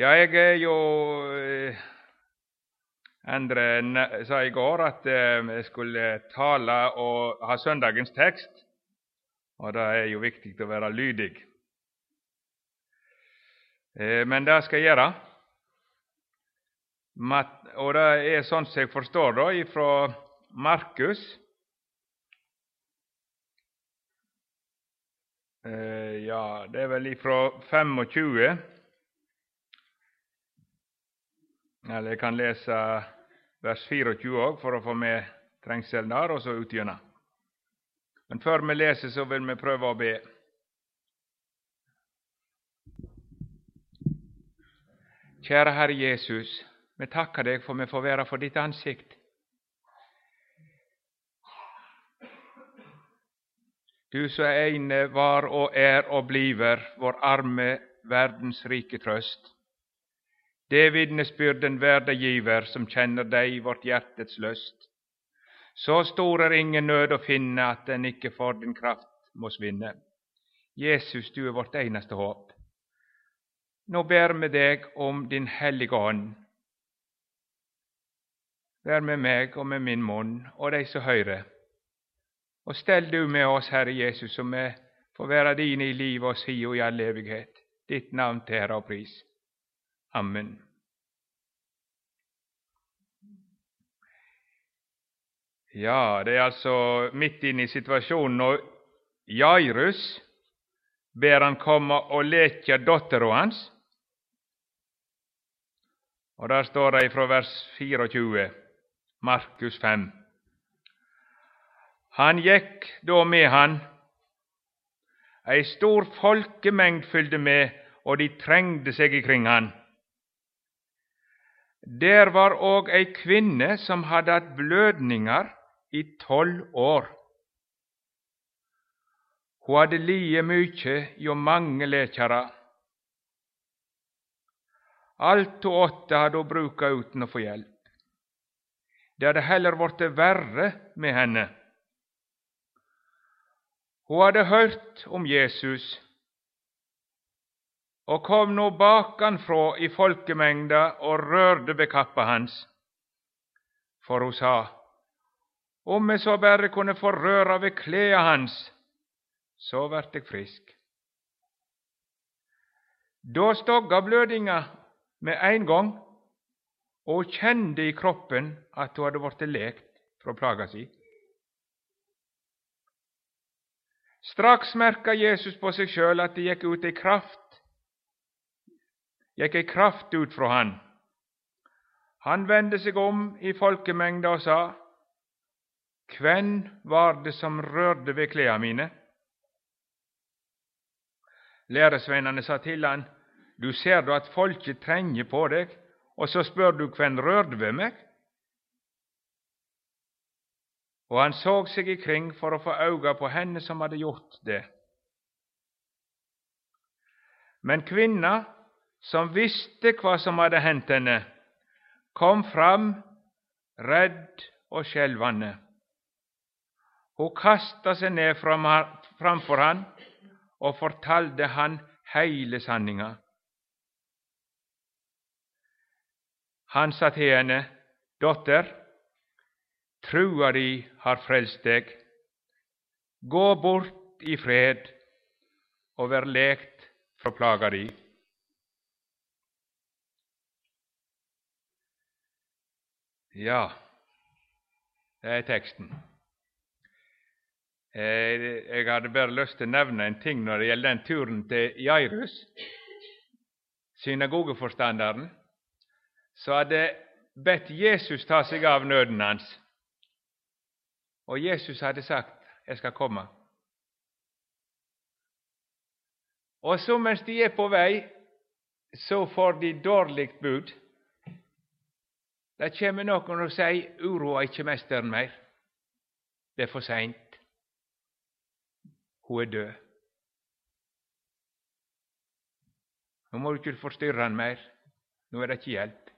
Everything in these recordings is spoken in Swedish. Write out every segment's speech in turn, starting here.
Jag är ju, jo eh, sa igår att eh, jag skulle tala och ha söndagens text. Och det är ju viktigt att vara lydig. Eh, men det ska jag göra. Och det är sånt jag förstår då, ifrån Markus Ja, det är väl ifrån 25 Eller jeg kan lese vers 24 òg for å få med trengselen der, og så utgjennom. Men før vi leser, så vil vi prøve å be. Kjære Herre Jesus, vi takker deg for vi får være for ditt ansikt. Du som ene var og er og bliver vår arme verdens rike trøst. Det vitnesbyrden värde giver som känner dig, vårt hjärtets lust. Så stor är ingen nöd att finna att den icke för din kraft må vinna. Jesus, du är vårt enaste hopp. Nu ber vi dig om Din heliga ande. Bär med mig och med min mun och dig så hører. Och ställ du med oss, Herre Jesus, som är får vara din i liv och si och i all evighet. Ditt namn till ära och pris. Amen. Ja, det är alltså mitt inne i situationen och Jairus ber han och leka dotter och hans. Och där står det ifrån vers 24, Markus 5. Han gick då med han. Ei stor folkemängd följde med, och de trängde sig ikring han. Der var òg ei kvinne som hadde hatt blødninger i tolv år. Hun hadde liet mykje hjå mange lekjarar. Alt hun åtte hadde hun bruka uten å få hjelp. Det hadde heller vorte verre med henne. Hun hadde hørt om Jesus och kom nu bakanfrå i folkemängda och rörde vid kappa hans. för hon sa, om jag så bara kunde få röra vid kläa hans, så vart jag frisk. Då stogga blödinga med en gång, - och kände i kroppen at hade varit vorte lekt att plaga sig. Strax märka Jesus på sig själv att det gick ut i kraft, gick i kraft ut från han. Han vände sig om i folkmängden och sa, Kvän var det som rörde vid kläderna mine? Læresveinane sa till han, Du ser då att folket tränger på dig, och så spör du kvän rörde vid mig? Och han såg sig ikring för att få öga på henne som hade gjort det. Men kvinna, som visste vad som hade hänt henne, kom fram, rädd och skälvande. Hon kastade sig ner framför han och fortalte han hela sanningen. Han sa till henne, Dotter, trua di har frälst dig. Gå bort i fred och vær lekt fra plaga di. Ja, det er teksten. Eh, Jeg hadde bare lyst til å nevne en ting når det gjelder den turen til Jairus, synagogeforstanderen, som hadde bedt Jesus ta seg av nøden hans. Og Jesus hadde sagt 'Jeg skal komme'. Og så mens de er på vei, så får de dårlig bud. Det kommer noen og sier 'Uroa ikke mesteren mer'. Det er for seint. Hun er død. Nå må du ikke forstyrre han mer. Nå er det ikke hjelp.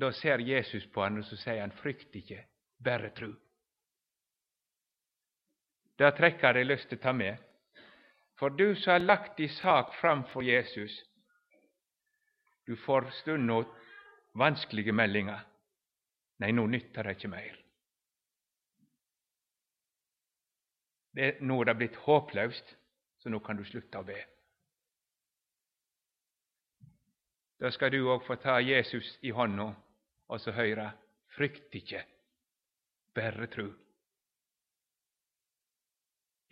Da ser Jesus på han, og så sier han, frykt ikke, bare tru. Det trekker jeg lyst til å ta med. For du som har lagt din sak framfor Jesus, du får stundom vanskelige meldinger. Nei, nå nytter det ikke mer. Det, nå er det blitt håpløst, så nå kan du slutte å be. Da skal du òg få ta Jesus i hånda og så høre frykt ikke, bare tru.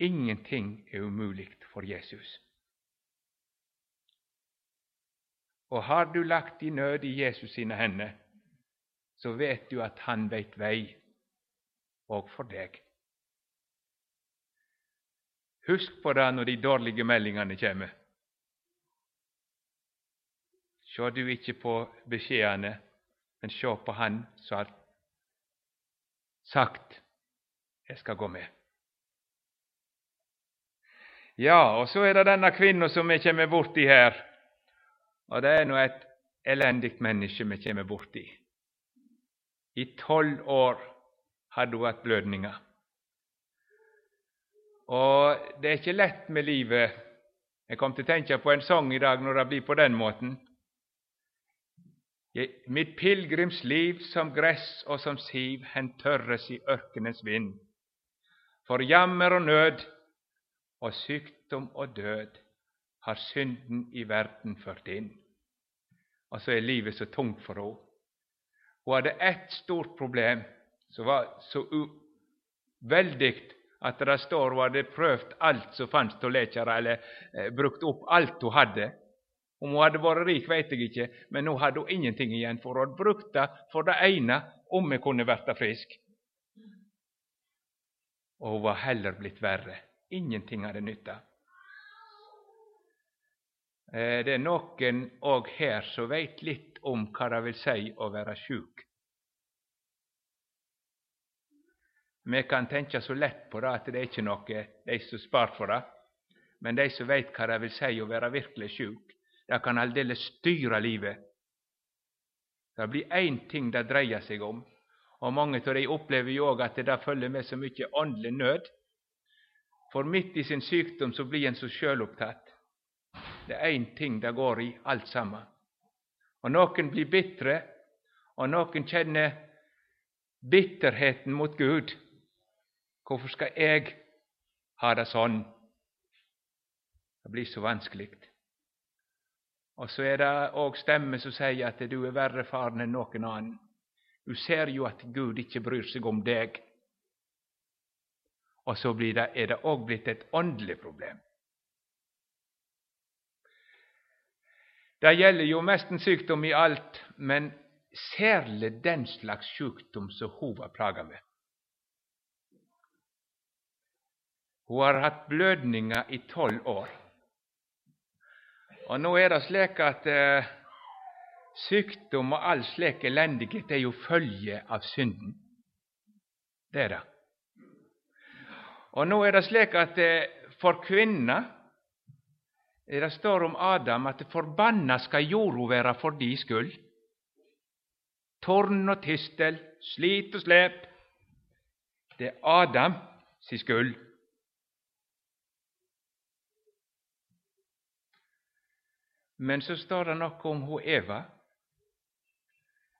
Ingenting er umulig for Jesus. Och har du lagt din nöd i Jesus sina händer, så vet du att han vet väg, och för dig. Husk på det när de dåliga meldingene kommer. Se du ikke på beskjedene, men se på Han som har sagt 'Jeg skal gå med'. Ja, og så er det denne kvinna som vi kommer borti her. Og det er nå et elendig menneske vi kommer borti. I tolv år hadde hun hatt blødninger. Og det er ikke lett med livet. Jeg kom til å tenke på en sang i dag når det blir på den måten. Mitt pilegrimsliv som gress og som siv, hen tørres i ørkenens vind. For jammer og nød og sykdom og død har synden i verden ført inn. Og så er livet så tungt for henne. Hun hadde ett stort problem som var så veldig at det står hun hadde prøvd alt som fantes av lekere, eller eh, brukt opp alt hun hadde. Om hun hadde vært rik, vet jeg ikke, men nå hadde hun ingenting igjen, for hun hadde brukt det for det ene om hun kunne bli frisk. Og hun var heller blitt verre. Ingenting hadde nytta. Eh, det er noen òg her som veit litt om hva det vil si å være sjuk. Vi kan tenke så lett på det at det er ikke noe de som spart for det. Men de som veit hva det vil si å være virkelig sjuk, det kan aldeles styre livet. Det blir én ting det dreier seg om, og mange av de opplever jo òg at det følger med så mye åndelig nød. For midt i sin sykdom så blir en så sjølopptatt. Det er én ting det går i, alt sammen. Og noen blir bitre, og noen kjenner bitterheten mot Gud. Hvorfor skal jeg ha det sånn? Det blir så vanskelig. Og så er det òg stemmer som sier at du er verre faren enn noen annen. Du ser jo at Gud ikke bryr seg om deg. Og så det, er det òg blitt et åndelig problem. Det gjelder jo mesten sykdom i alt, men særlig den slags sykdom som hun var plaga med. Hun har hatt blødninger i tolv år. Og nå er det slik at eh, sykdom og all slik elendighet er jo følge av synden. Det er det. Og nå er det slik at eh, for kvinner det står om Adam att förbanna ska jorda vara för din skull. Torn och tistel, slit och släp. Det är Adam sin skull. Men så står det något om hur Eva.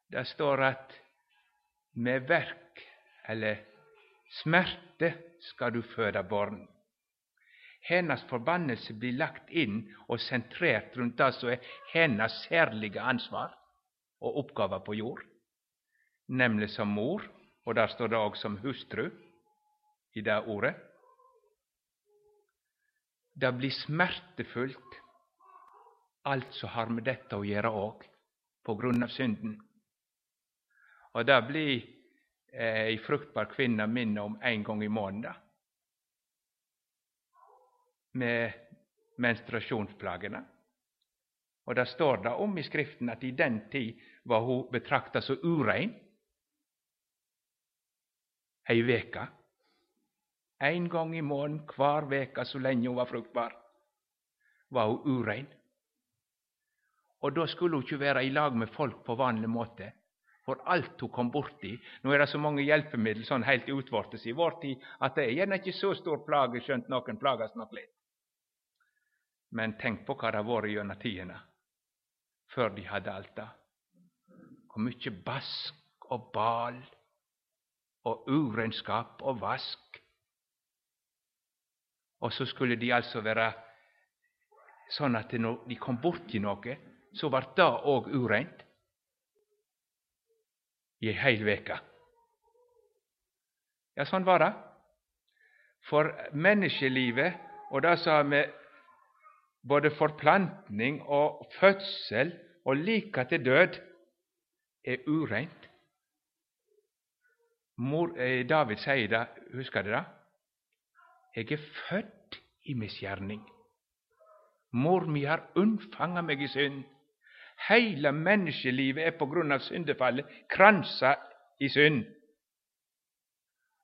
Det står att med verk eller smärte ska du föda barn. Hennes förbannelse blir lagt in och centrerat runt det som är hennes särliga ansvar och oppgaver på jord, nämligen som mor, och där står det också som hustru i det ordet. Det blir smärtefullt, allt som har med detta att göra, òg, på grund av synden. Och det blir eh, ei fruktbar kvinne minne om en gång i månaden, med menstruationsplagorna, och det står det om i Skriften att i den tid var hon betraktad som urein ei vecka. En gång i månaden, kvar vecka så länge hon var fruktbar, var hon urein. Och då skulle hon ikke vara i lag med folk på vanlig måte. For alt hun kom borti Nå er det så mange hjelpemidler sånn helt utvortes i vår tid at det er gjerne ikke så stor plage, skjønt noen plages nok litt. Men tänk på hva det har de hade Alta. Och mycket bask och bal och urenskap och vask. Och så skulle de alltså vara sådana att de kom bort till något, så var det òg urent, i ei heil veke. Ja, sånn var det. For menneskelivet og det som med både forplantning og fødsel og like til død er ureint. Mor, eh, David sier det, husker dere det? Jeg er født i misgjerning. Mor mi har unnfanga meg i synd. Heile menneskelivet er på grunn av syndefallet kransa i synd.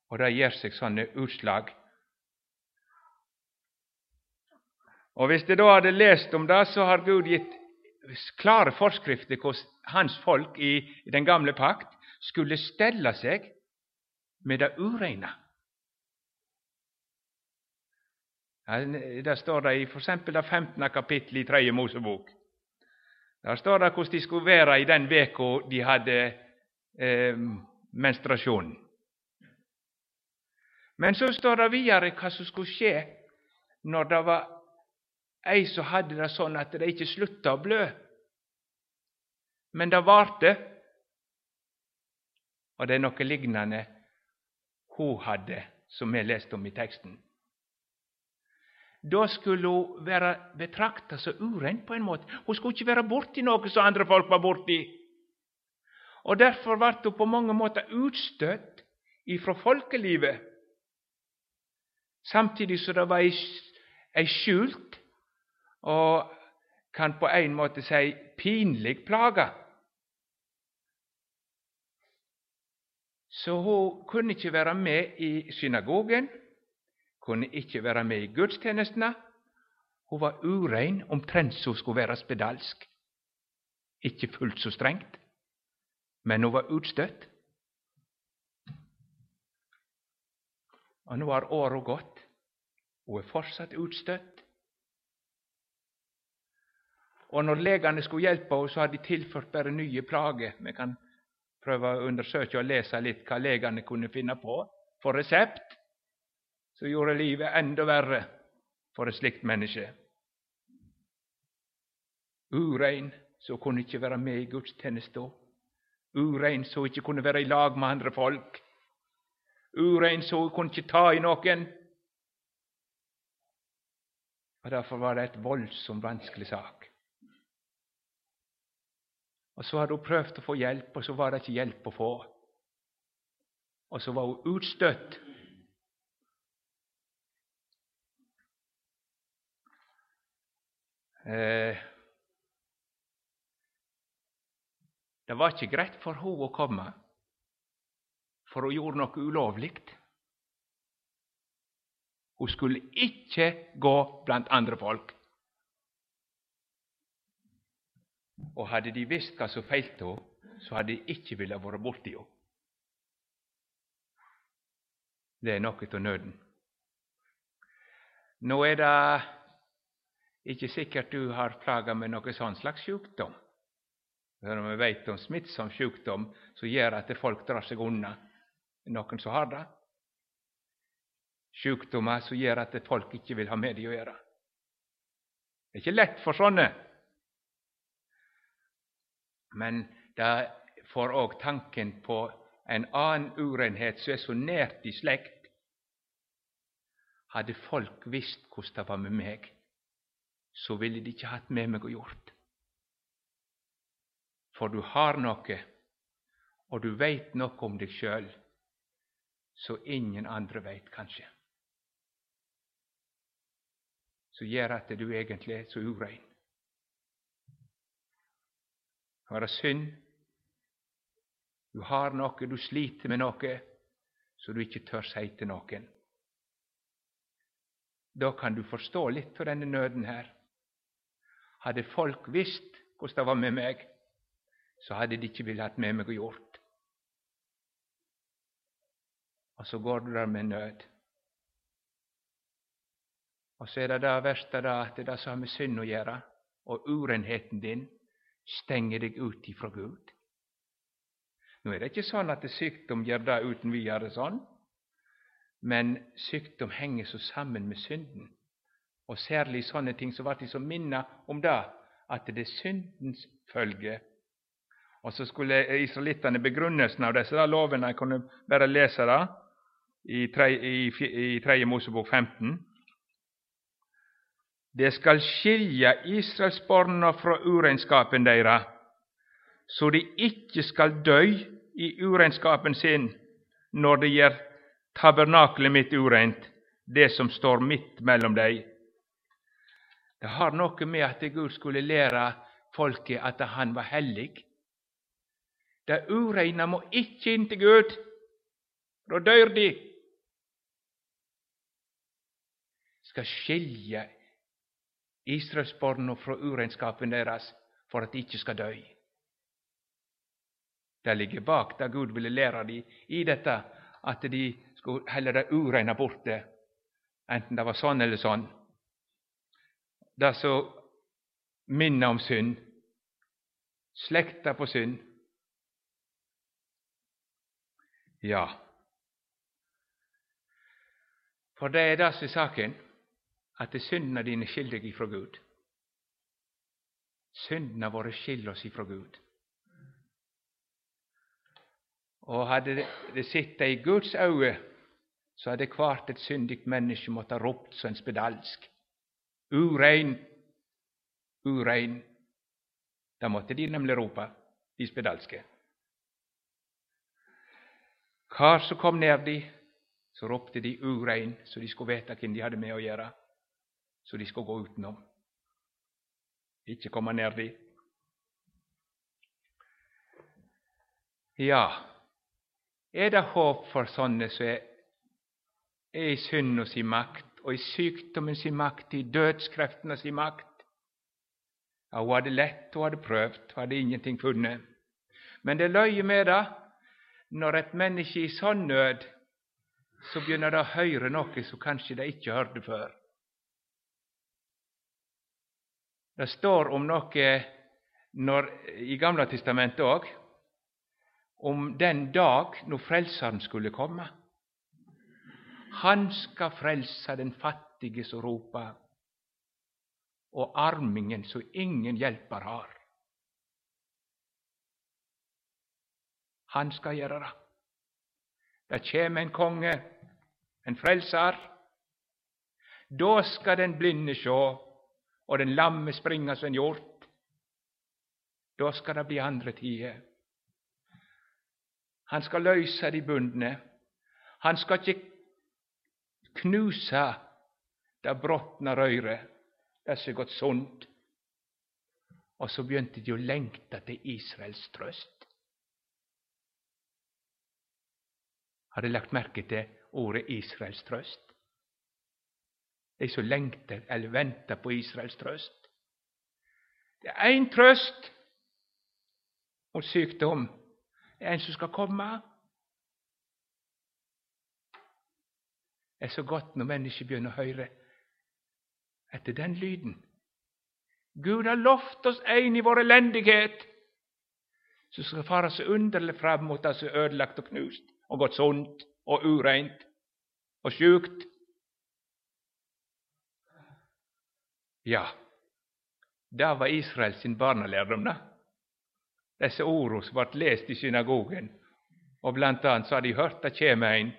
Og det gir seg sånne utslag. Och visst de då hade läst om det, så har Gud gitt klare forskrifter hur hans folk i, i den gamla pakt skulle ställa sig med det ureine. Det står det i f.eks. det 15. kapitlet i Tredje Mosebok. Där står det hur de skulle vara i den vecka de hade eh, menstruation. Men så står det vidare vad som skulle ske när det var ei så hadde det sånn at det ikke slutta å blø. Men det varte. Og det er noe lignende hun hadde, som vi leste om i teksten. Da skulle hun være betrakta som urein på en måte. Hun skulle ikke være borti noe som andre folk var borti. Og Derfor ble hun på mange måter utstøtt ifra folkelivet, samtidig som det var ei skjult og kan på en måte si pinlig plage. Så hun kunne ikke være med i synagogen, kunne ikke være med i gudstjenestene. Hun var urein omtrent som hun skulle være spedalsk. Ikke fullt så strengt, men hun var utstøtt. Og nå har åra gått. Hun er fortsatt utstøtt. Og når legene skulle hjelpe henne, så hadde de tilført bare nye plager. Vi kan prøve å undersøke og lese litt hva legene kunne finne på för resept, som gjorde livet enda verre for et slikt menneske. Urein, så kunne ikke være med i gudstjenesta. Urein, så ikke kunne være i lag med andre folk. Urein, så kunne ikke ta i noen. Og Derfor var det et voldsomt vanskelig sak. Og Så hadde hun prøvd å få hjelp, og så var det ikke hjelp å få. Og så var hun utstøtt. Eh, det var ikke greit for henne å komme, for hun gjorde noe ulovlig. Hun skulle ikke gå blant andre folk. Og hadde de visst hva som feilte henne, så hadde de ikke villet vært borti henne. Det er noe av nøden. Nå er det ikke sikkert du har plaga med någon sånn slags sjukdom. Når vi veit om smittsom sjukdom som gjør at folk drar seg unna. Noen som har det. Sjukdommer som gjør at folk ikke vil ha med det å gjøre. Det er ikke lett for sånne men det får också tanken på en annan urenhet som är så närt i släkt. Hade folk visst hur det var med mig, så ville de ikke haft med mig att gjort. För du har något och du vet något om dig själv, så ingen andra vet kanske. Så gör att du egentligen är så urein kan være synd. Du har noe, du sliter med noe, så du ikke tør si til noen. Da kan du forstå litt av denne nøden her. Hadde folk visst hvordan det var med meg, så hadde de ikke villet hatt med meg å gjort. Og så går du der med nød. Og så er det det verste da, at det er det som har med synd å gjøre, og urenheten din Stänger dig ut ifrån Gud. Nu är det inte sånn at sykdom gjør det uten videre sånn, men sykdom henger så sammen med synden. Og særlig sånne ting så ble de så minna om det, at det er syndens følge. Og så skulle israelittene begrunnelsen av disse da, lovene Jeg kunne bare lese det i 3. I 3. Mosebok 15. Det skilja Israels barn från urenskapen deres, så de ikke skal dø i urenskapen sin når de gjør tabernaklet mitt urent, det som står midt mellom dem. Det har noe med at Gud skulle lære folket at han var hellig. Det ureine må ikke inn til Gud, da dør de. Skal skilje Israels Israelsbarna fra urenskapen deras för att de inte ska dö. Det ligger bak det Gud ville lära dem i detta att de skulle hälla det bort det, enten det var sån eller sån. Det så minner om synd, släkta på synd. Ja, för det är det som är saken at syndene dine skiller deg ifra Gud. Syndene våre skiller oss ifra Gud. Og hadde det sittet i Guds øyne, så hadde hvert et syndig menneske måttet ropt som en spedalsk. Urein, urein. Da måtte de nemlig rope, de spedalske. Hva som kom nær de, så ropte de urein, så de skulle vite hvem de hadde med å gjøre så de skal gå utenom. Ikke komme nær de. Ja, er det håp for sånne som er, er i synda sin makt, og i sykdommen sin makt, i dødskreftene sin makt? Ja, hun hadde lett, hun hadde prøvd, hun hadde ingenting funnet. Men det løye med det, når et menneske er i sånn nød, så begynner det å høre noe som kanskje de ikke hørte før. Det står om noe når, i Gamle testamentet òg, om den dag når Frelseren skulle komme. Han skal frelse den fattige som roper, og armingen som ingen hjelper har. Han skal gjøre det. Det kjem en konge, en frelser. Da skal den blinde sjå, och den lamme springa som en hjort. då ska det bli andra tider. Han ska lösa de bundne. Han ska inte knusa det brottna røyret, det som gått sunt. och så begynte de längta till Israels tröst. Har du lagt märke till ordet Israels tröst? De som lengter eller venter på Israels trøst. Det er én trøst mot sykdom. Det er en som skal komme. Det er så godt når mennesker begynner å høre etter den lyden. Gud har lovt oss en i vår elendighet som skal fare så underlig fram mot det som er ødelagt og knust og gått sunt og ureint og sjukt. Ja, där var Israel sin barnalärdom. Dessa oros var som i synagogen, och bland annat så har de hört det kjem ein.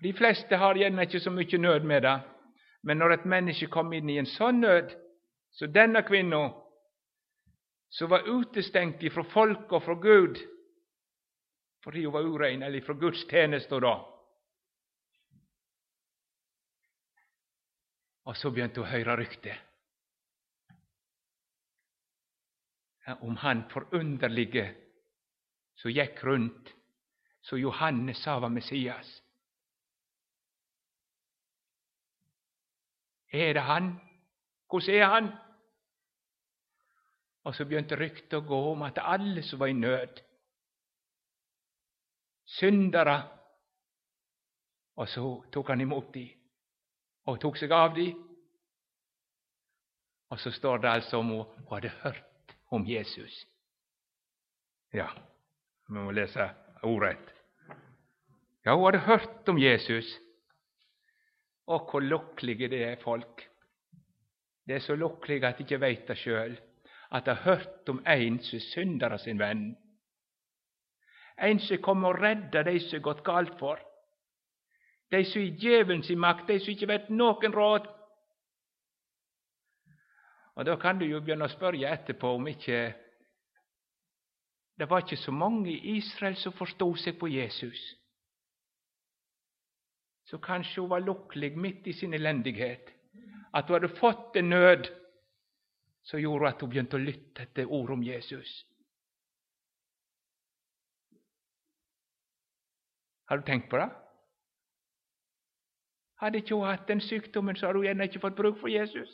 De flesta har gärna inte så mycket nöd med det, men när ett människa kom in i en sån nöd, så denna kvinna, som var utestängd ifrån folk och från Gud För hon var urein, eller från Guds tjänst då. Og så begynte hun å høre ryktet om han forunderlige som gikk rundt, som Johannes sa var Messias. Er det han? Hvordan er han? Og så begynte ryktet å gå om at alle som var i nød, syndere Og så tok han imot dem och tog sig av dem och så står det alltså om hon hade hört om Jesus. Ja, man må läsa orätt. Ja, hon hade hört om Jesus. Och hur lyckliga det är, folk. Det är så lyckliga att de veta veit det sjøl, at de har hört om en som syndar sin vän. En som kommer och räddar dig som gått galt för. Det är så i djevelen sin makt, är så ikke vet noen råd. Og Da kan du jo begynne å spørre etterpå om ikke det var ikke så mange i Israel som forstod seg på Jesus. Så kanskje hun var lycklig midt i sin elendighet, at hun hadde fått en nød som gjorde at hun begynte å lytte ord om Jesus. Har du tenkt på det? Hadde ikke hun hatt den sykdommen, så hadde hun gjerne ikke fått bruk for Jesus.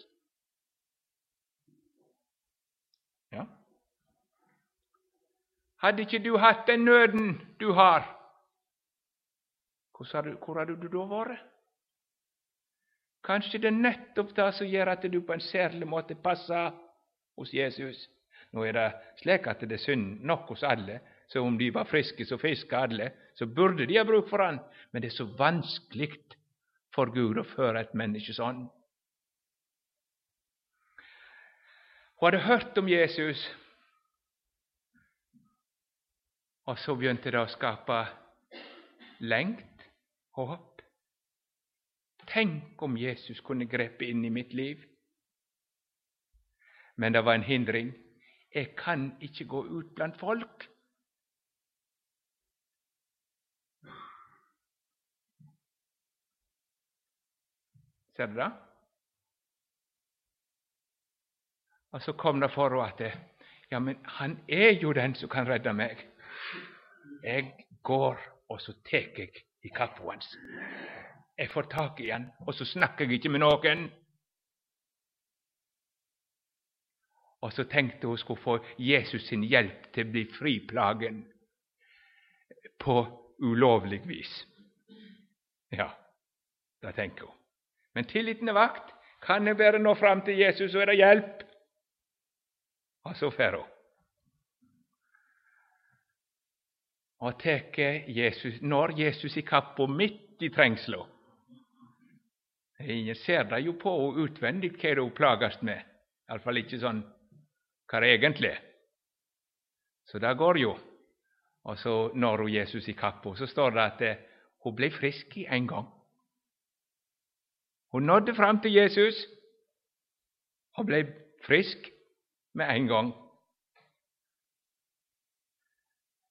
Ja. Hadde ikke du hatt den nøden du har, hvor hadde du da vært? Kanskje det er nettopp det som gjør at du på en særlig måte passer hos Jesus. Nå er det slik at det er synd nok hos alle, så om de var friske som fisk alle, så burde de ha bruk for Han, men det er så vanskelig for Gud och för ett menneske Hon hade hört om Jesus, och så begynte det att skapa längt och hopp. Tänk om Jesus kunde greppa in i mitt liv. Men det var en hindring. Jag kan inte gå ut bland folk. Ser du det? Så kom det farao att det, ja, men han är ju den som kan rädda mig. Jag går, och så täcker jag i kappa Jag får tag i han, och så snackar jag inte med någon. Och så tänkte hon skulle få Jesus sin hjälp till att bli friplagen. på olovlig vis. Ja, det tänker hon. Men tilliten er vakt. Kan jeg bare nå fram til Jesus, så er det hjelp. Og så får hun. Og tek Jesus, når Jesus i kappa midt i trengsla. Ingen ser det jo på henne utvendig hva hun plagast med, iallfall ikke sånn hva det egentlig er. Så det går jo. Og så når hun Jesus i kappa, så står det at eh, hun ble frisk i en gang. Hon nådde fram till Jesus och blev frisk med en gång.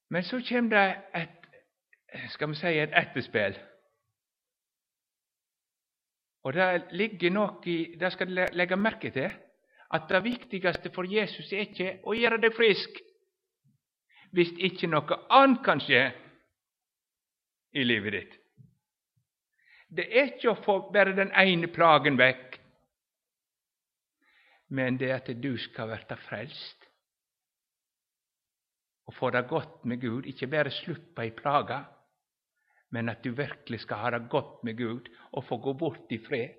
Men så kom det ett, ska man säga, ett efterspel. Och där ligger något i Det ska du lägga märke till, att det viktigaste för Jesus är inte att göra dig frisk Visst inte något annat kan i livet ditt. Det er ikke å få bare den ene plagen vekk, men det er at du skal verta frelst og få det godt med Gud, ikke bare slippa ei plage, men at du virkelig skal ha det godt med Gud og få gå bort i fred.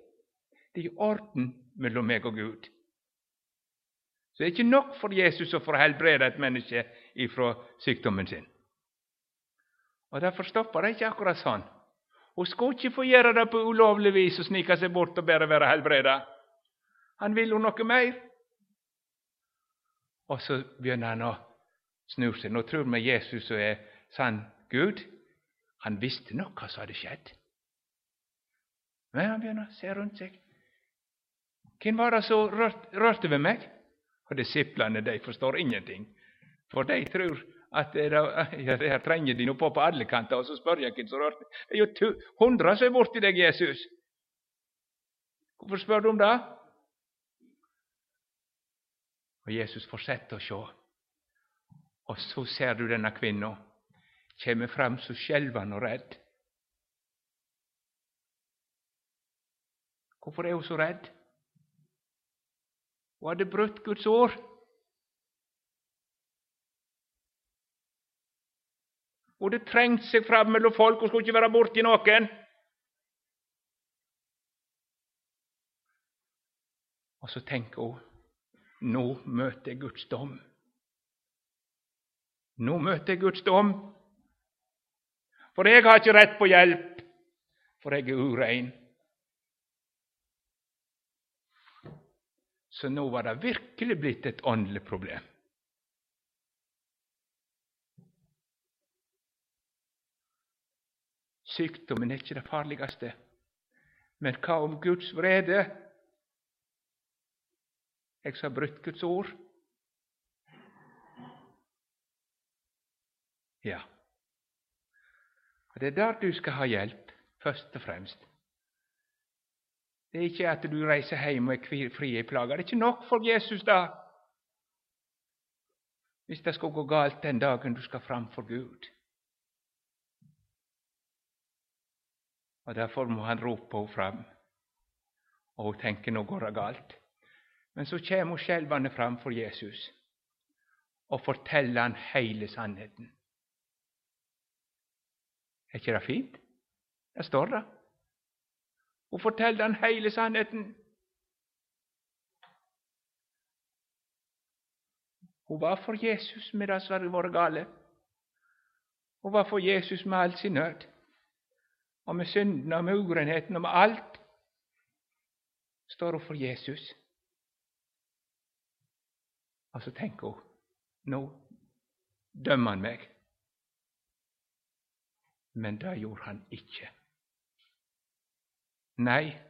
Det er i orden mellom meg og Gud. Så det er ikke nok for Jesus å få helbrede et menneske ifra sykdommen sin. Og Derfor stopper det ikke akkurat sånn och skulle inte få göra det på olovlig vis och snika sig bort och bära vara helbreda. Han vill något mer. Och så börjar han att snur sig. Nå tror man Jesus er sann Gud. Han visste nog vad som hade skett. Men han börjar se runt sig. Kan vara så rört, rørte ved mig? Och disiplene de förstår ingenting. För de tror at det, ja, trenger de nå på på alle kanter. Og så spør jeg hvem så rørte Det er jo hundre som er borti deg, Jesus. Hvorfor spør du om det? Og Jesus fortsetter å se. Og så ser du denne kvinna kjem fram så skjelvende og redd. Hvorfor er hun så redd? Hun hadde brutt Guds ord. Hun det trängt seg fram mellom folk, hun skulle ikke være borti noen. Og så tenker hun nå møter jeg Guds dom. Nå møter jeg Guds dom. For jeg har ikke rett på hjelp, for jeg er urein. Så nå var det virkelig blitt et åndelig problem. Sykdommen er ikke det farligste, men hva om Guds vrede? Jeg har brutt Guds ord. Ja. Det er der du skal ha hjelp, først og fremst. Det er ikke at du reiser hjem og er fri i plager. Det er ikke nok for Jesus, da. Hvis det skal gå galt den dagen du skal fram for Gud. Och därför må han ropa och fram, och hon tänker nog, går det galt. Men så kommer hon skjelvende fram för Jesus och berättar han hela sannheten. Är inte det fint? Det står det. Hon berättar han hela sannheten. Hon var för Jesus medan det var galet. Hon var för Jesus med all sin nöd och med synderna och med orenheten och med allt står hon för Jesus. Och så tänker hon, nu dömer han mig. Men det gjorde han inte. Nej,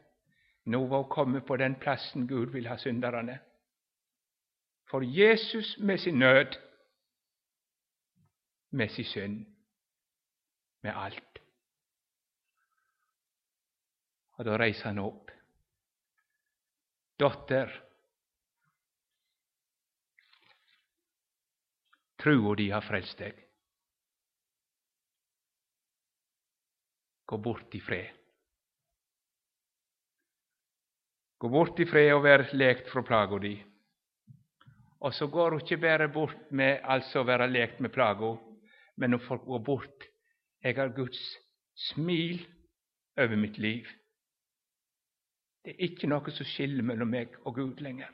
nu var hon kommet på den platsen Gud vill ha syndarna. För Jesus med sin nöd, med sin synd, med allt. Och då reser han upp. Dotter, tro och de har frälst dig? Gå bort i fred. Gå bort i fred och vær lekt från plagor Och så går hon inte bara bort med alltså vara läkt lekt med plagor, men hon får gå bort. äger har Guds smil över mitt liv. Det er ikke noe som skiller mellom meg og Gud lenger.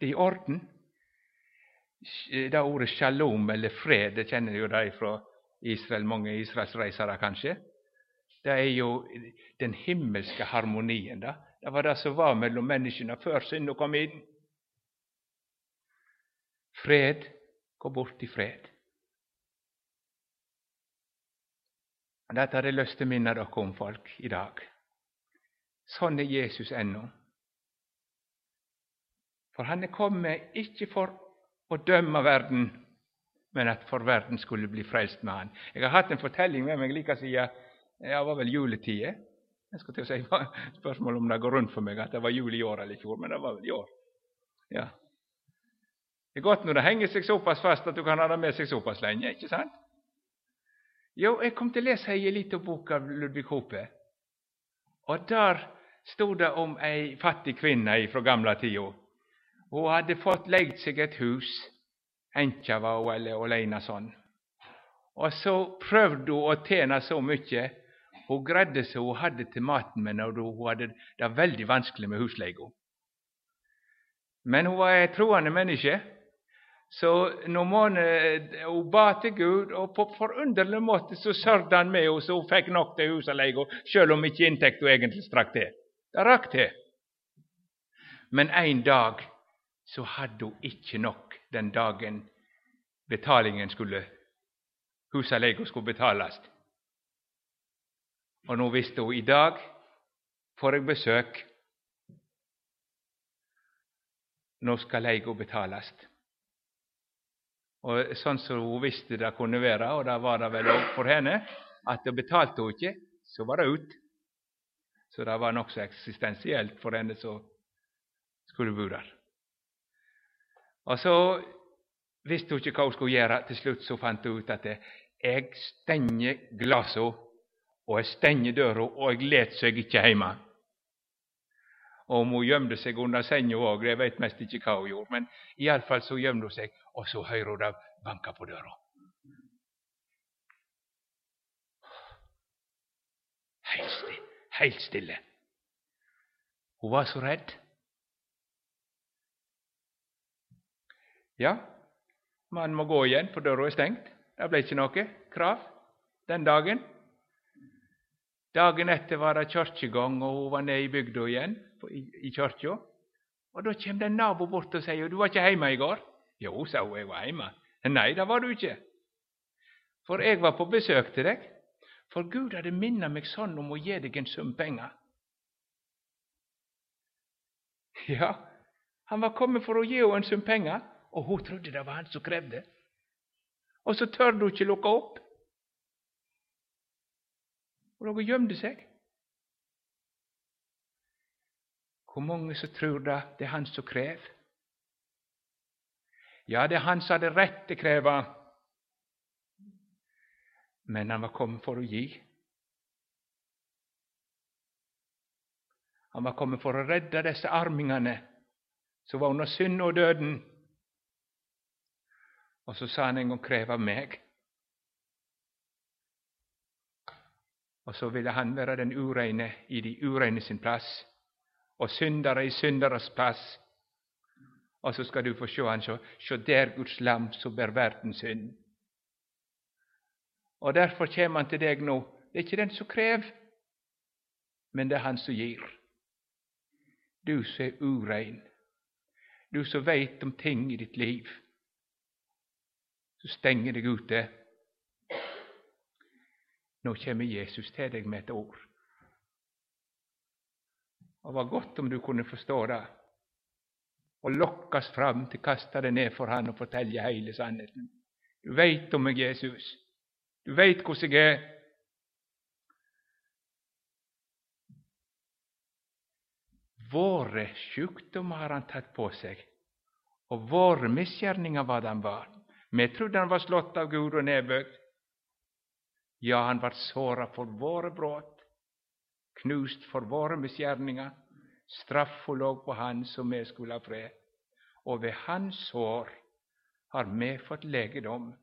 Det er i orden. Det ordet shalom, eller fred, det kjenner jo de fra Israel, mange israelsreisere kanskje. Det er jo den himmelske harmonien. da. Det var det som var mellom menneskene før synden kom inn. Fred, gå bort i fred. Dette har jeg lyst til å minne dere om, folk, i dag. Sånn er Jesus ennå. For han er kommet ikke for å dømme verden, men at for verden skulle bli frelst med han. Jeg har hatt en fortelling med meg like siden det var vel juletider. Jeg skal til å si spørsmål om det går rundt for meg at det var jul i år eller i fjor, men det var vel i år. Ja. Det er godt når det henger seg såpass fast at du kan ha det med seg såpass lenge, ikke sant? Jo, jeg kom til å lese ei lita bok av Ludvig Hope. Og der stod det om ei fattig kvinne fra gamle tida. Hun hadde fått leid seg et hus. Enkja var hun, eller aleine sånn. Og så prøvde hun å tjene så mye. Hun greide så hun hadde til maten, men hun hadde det veldig vanskelig med husleia. Men hun var et troende menneske, så når man, eh, hun ba til Gud, og på forunderlig måte så sørget han med henne så hun fikk nok til husleia, selv om ikke inntekten egentlig strakk til. Det rakk til. Men en dag så hadde hun ikke nok den dagen betalingen skulle husleia skulle betales. Og nå visste hun i dag får jeg besøk. Nå skal leia betales. Og Sånn som hun visste det kunne være, og det var det vel òg for henne, at det betalte hun ikke, så var det ut. Så det var nokså eksistensielt for henne som skulle bo der. Og så visste hun ikke hva hun skulle gjøre. Til slutt så fant hun ut at jeg stenger glassene, og jeg stenger døra, og jeg let seg ikke hjemme. Og om hun gjemte seg under senga òg, jeg vet mest ikke hva hun gjorde, men iallfall så gjemte hun seg och så hører hon det på dörren. Helt stille. Helt stille. Hon var så rädd. Ja, man må gå igjen, for døra er stengt. Det ble ikke noe krav den dagen. Dagen etter var det kirkegang, og hun var nede i bygda igjen, i, i kirka. Og da kommer det en nabo bort og sier 'Du var ikke hjemme i går?' 'Jo', sa hun, 'jeg var hjemme'. 'Nei, det var du ikke.' For jeg var på besøk til deg. For Gud hadde minnet meg sånn om å gi deg en sum penger. Ja, han var kommet for å gi henne en sum penger, og hun trodde det var han som krevde. Og så tør hun ikke lukke opp. Og dere gjemte seg. Hvor mange som tror det, det er han som krever? Ja, det han hade rätt att kräva. men han var kommen för att ge. Han var kommen för att rädda dessa armingarna som var under synd och döden. Och så sa han en gång, kräva av Och så ville han vara den ureine i de urene sin plats, och syndare i syndares plats, Og så skal du få se han så, så der Guds lam som bærer verdens synd. Og derfor kommer han til deg nå. Det er ikke den som krever, men det er han som gir. Du som er urein, du som veit om ting i ditt liv, så stenger deg ute nå kommer Jesus til deg med et ord. Och var godt om du kunne forstå det, och lockas fram till kastade ner för han och fortelle hela sanningen. Du vet om Jesus. Du vet hur det är. Våra sjukdomar har han tagit på sig och våra missgärningar vad han var. Vi trodde han var slått av Gud och nedböjd. Ja, han var sårad för våra brott, knust för våra missgärningar, Straffa låg på han som med skulle ha fred, vid hans sår har med fått dem.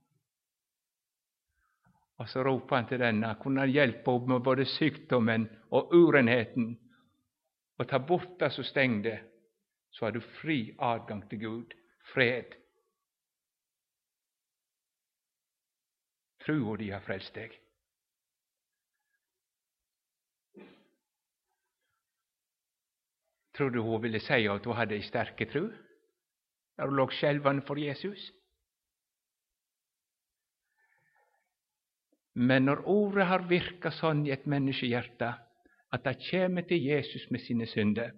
Och så ropade han till denna, kunde han hjälpa upp med både sjukdomen och urenheten, och ta bort det som stängde, så har du fri adgång till Gud, fred. Tror di har frälst dig. Tror du ville säga att hon hade en stark tro när hon låg skjelvende för Jesus? Men när ordet har virkat så i ett människohjärta att det kommer till Jesus med sina synder,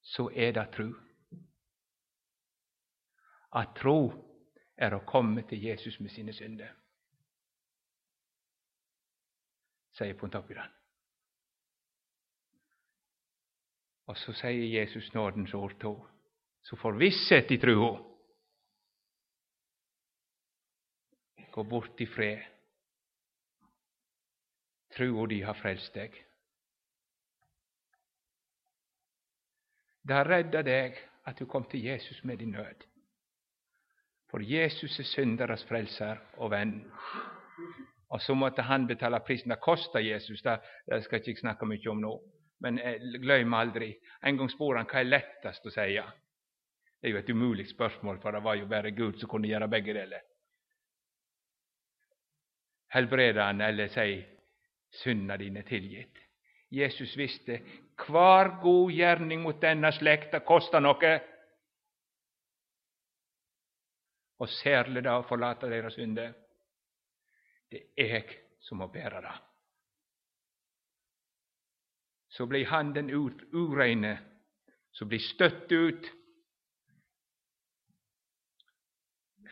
så är det tro. Att tro är att komma till Jesus med sina synder, säger Pontoppidan. Och så säger Jesus nådens ord då. så får visshet i tro. Gå bort i fred. Trua de har frälst dig. Det har räddat dig att du kom till Jesus med din nöd, för Jesus är synderes frälsare och vän. Och så måste han betala priserna, Det kosta Jesus, det, det jag inte snacka mycket om nu. Men eh, glöm aldrig, En gång spåren, han är lättast att säga? Det är ju ett omöjligt spörsmål, för det var ju bara Gud som kunde göra bägge delar. Helbrede han eller si synda är tillgitt. Jesus visste kvar god gärning mot denna släkt kostar något. Och särskilt att förlata deras synder. Det är jag som har bära det så blir handen ut, ureine så blir stött ut.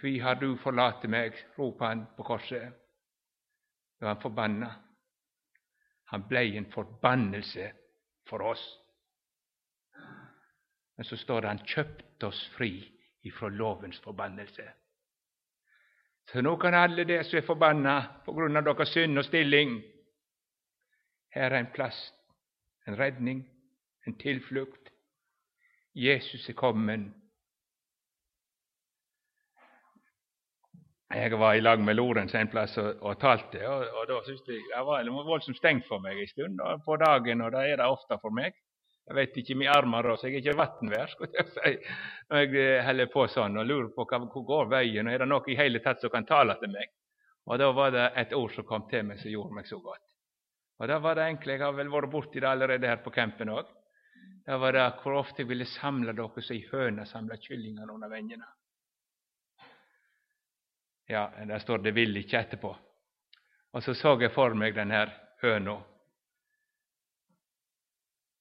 Kvi har du förlatit mig, ropade han på korset. Då han förbannad. Han blev en förbannelse för oss. Men så står det han köpt oss fri ifrån lovens förbannelse. Så nu kan alla de som är förbannade på grund av deras synd och stilling här är en plats en räddning, en tillflykt. Jesus är kommen. Jeg var i lag med Lorentz en plass og, og talte, og, og da syntes jeg det var voldsomt stengt for meg en stund og på dagen, og det er det ofte for meg. Jeg vet ikke min armer så jeg er ikke vatnvær, skulle jeg si, når jeg holder på sånn og lurer på hva, hvor går veien, og er det noe i hele tatt som kan tale til meg? Og da var det et ord som kom til meg som gjorde meg så godt. Og da var det enkle. Jeg har vel vært borti det allerede her på campen òg. Det var det hvor ofte jeg ville samle dere som ei høne samler kyllingene under vengene. Ja, der står 'det vil ikke' etterpå. Og så så jeg for meg denne høna.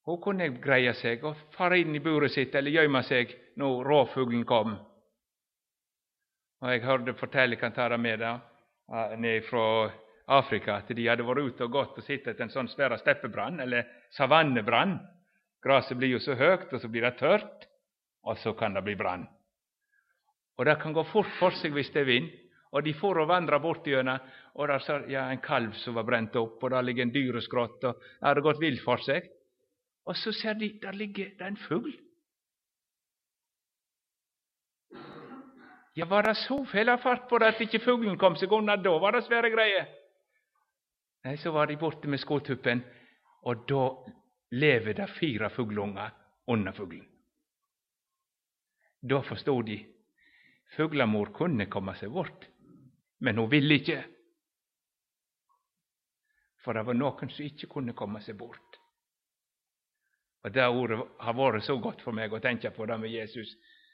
Hun kunne greie seg og fare inn i buret sitt eller gjemme seg når rovfuglen kom. Og Jeg hørte fortelle, kan ta det med deg, eh, ned fra Afrika, att de hade varit ute och gått och sett en sån svær steppebrand eller savannebrand. Gräset blir ju så högt och så blir det torrt, och så kan det bli brand. Och det kan gå fort för sig visst det är vind. Och de for och vandra öarna, och där sa ja, en kalv som var bränt upp, och där ligger en dyreskrott, och det hade gått vilt för sig. Och så ser de där ligger där en fugl. Ja, var det så fel fart på det att inte fuglen kom sig undan, då var det svåra grejer. Nej, så var de borta med skåtuppen, och då lever det fyra fugleunger under fuglen. Då förstod de fuglamor kunde komma sig bort, men hon ville inte, för det var någon som inte kunde komma sig bort. Och Det ordet har varit så gott för mig att tänka på det med Jesus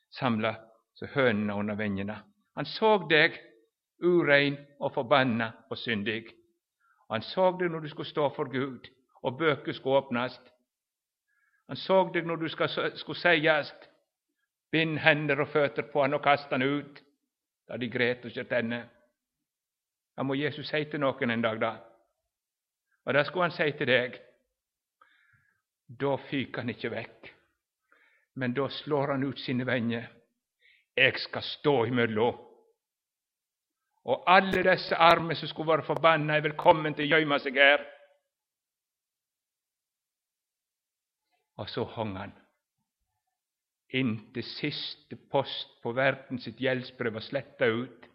samla hönorna under vingarna. Han såg dig, urein och förbannad och syndig. Han såg dig när du skulle stå för Gud, och böcker skulle öppnas. Han såg dig när du skulle sägas bind händer och fötter på honom och kasta honom ut, da de grät och skjøt henne. Da må Jesus säga till någon en dag, då? Vad det skulle han säga till dig. Då fick han inte väck. men då slår han ut sina vänner. Jag ska stå i imellom. Og alle disse armer som skulle vara forbanna, er velkommen til å gjemme seg her. Og så hang han inntil siste post på verden sitt gjeldsbrev var sletta ut,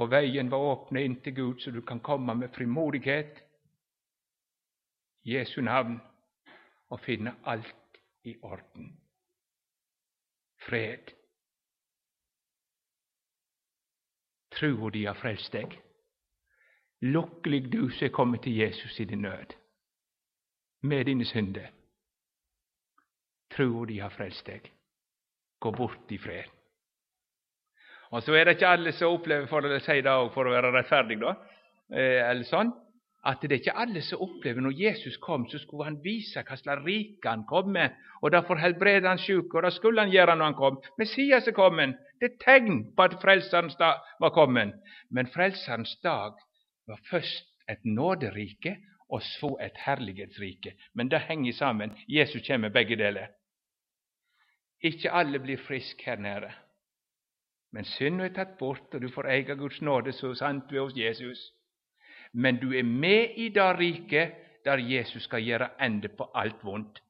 og veien var åpna inn til Gud, så du kan komme med frimodighet Jesu navn og finne alt i orden. Fred. Tro och de har frelst deg. Lycklig du som er kommet til Jesus i din nød, med dine synder. Tro och de har frelst deg. Gå bort i fred. Og så er det ikke alle som opplever, for å si det for å være rettferdig, da, eh, eller sånn, at det er ikke alle som opplever når Jesus kom, så skulle han vise hva slags rike han kom med, og derfor helbrede han syke, og det skulle han gjøre når han kom. Messias er kommet. Det er tegn på at Frelserens dag var kommet. Men Frelserens dag var først et nåderike, og så et herlighetsrike. Men det henger sammen. Jesus kommer med begge deler. Ikke alle blir friske her nede. Men synden er tatt bort, og du får eie Guds nåde så sant du er hos Jesus. Men du er med i det riket der Jesus skal gjøre ende på alt vondt.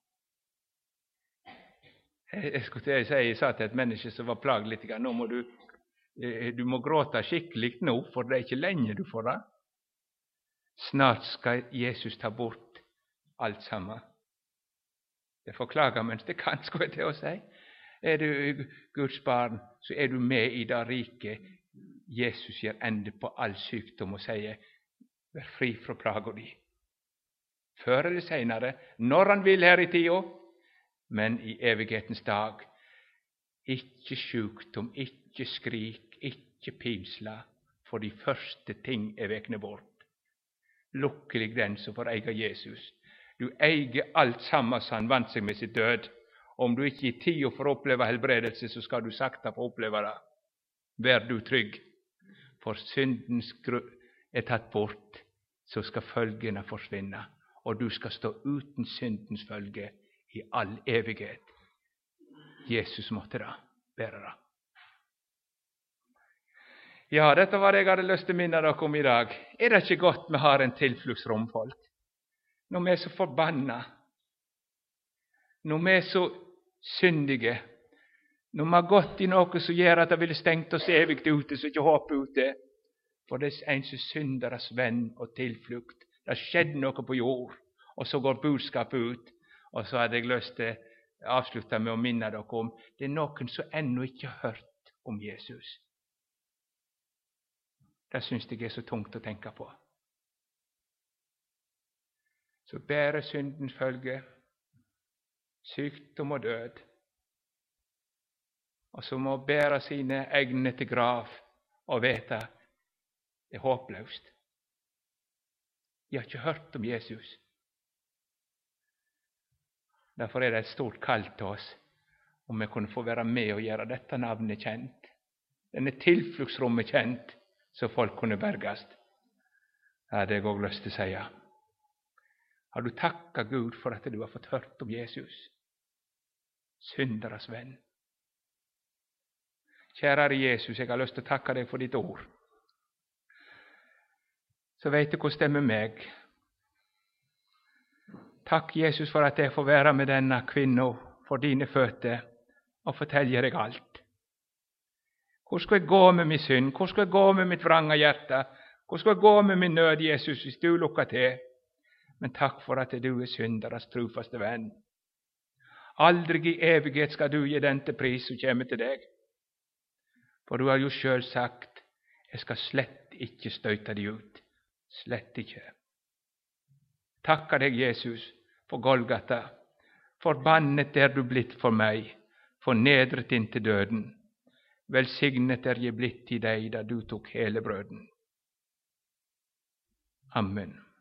Jeg skulle til å si, jeg sa til et menneske som var plaget litt nå må du, eh, du må gråte skikkelig nå, for det er ikke lenge du får det. Snart skal Jesus ta bort alt sammen. Det forklager mens det kan, skulle jeg til å si. Er du Guds barn, så er du med i det riket Jesus gjør ende på all sykdom og sier, vær fri fra plaga di. Før eller seinere, når Han vil her i tida, men i evighetens dag. Ikke sjukdom, ikke skrik, ikke pinsla, for de første ting er vekne bort. Lukkelig den som får eie Jesus. Du eier alt sammen som han vant seg med sitt død. Om du ikke i tida får oppleve helbredelse, så skal du sakte få oppleve det. Vær du trygg, for syndens er tatt bort, så skal følgene forsvinne, og du skal stå uten syndens følge i all evighet. Jesus måtte bära bære det. Ja, dette var det jeg hadde lyst til å minne dere om i dag. Er det ikke godt vi har en tilfluktsrom, folk? Når vi er så forbanna, når vi er så syndige, Når vi har gått i noe som gjør at det ville stengt oss evig ute, så ikke håp ute. For det er en som synderes venn og tilflukt. Det skjedde noe på jord, og så går budskapet ut. Og så hadde jeg lyst til å avslutte med å minne dere om det er noen som ennå ikke har hørt om Jesus. Det syns jeg er så tungt å tenke på. Så bærer syndens følge, sykdom og død, og som må bære sine egne til grav og vite det er håpløst. De har ikke hørt om Jesus. Därför är det ett stort kall till oss om vi kunde få vara med och göra detta navnet känt, denne tillflyktsrummet känt så folk kunde bergas. Ja, Det går jeg att säga. Har du tackat Gud för att du har fått hört om Jesus, synderes vän. Kjære Jesus, jag har lust att tacka dig för ditt ord. Så vet du hur det är med mig. Tack Jesus, för att jag får vara med denna kvinna för dina fötter och förtälja dig allt. Hur ska jag gå med min synd? hur ska jag gå med mitt vranga hjärta, hur ska jag gå med min nöd Jesus, om du lockar till? Men tack för att du är syndarnas trofaste vän. Aldrig i evighet ska du ge den till pris som kommer till dig. För du har ju själv sagt jag ska slett inte stöta dig ut. Slett inte. Tacka dig Jesus, på Golgata. Förbannet är du blitt för mig, förnedret inte döden. Välsignet är jag blivit i dig där du tog hela bröden. Amen.